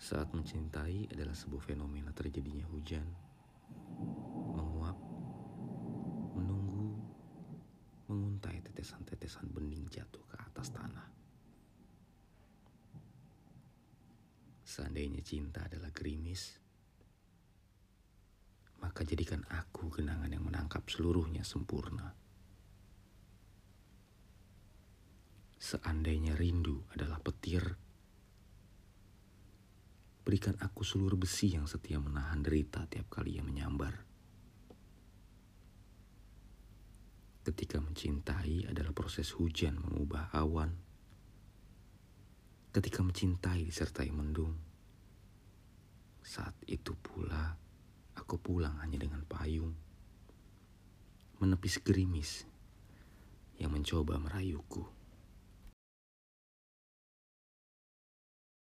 Saat mencintai adalah sebuah fenomena terjadinya hujan, menguap, menunggu, menguntai tetesan-tetesan bening jatuh ke atas tanah. Seandainya cinta adalah gerimis, maka jadikan aku genangan yang menangkap seluruhnya sempurna. Seandainya rindu adalah petir, Berikan aku seluruh besi yang setia menahan derita tiap kali ia menyambar. Ketika mencintai adalah proses hujan mengubah awan. Ketika mencintai disertai mendung. Saat itu pula aku pulang hanya dengan payung. Menepis gerimis yang mencoba merayuku.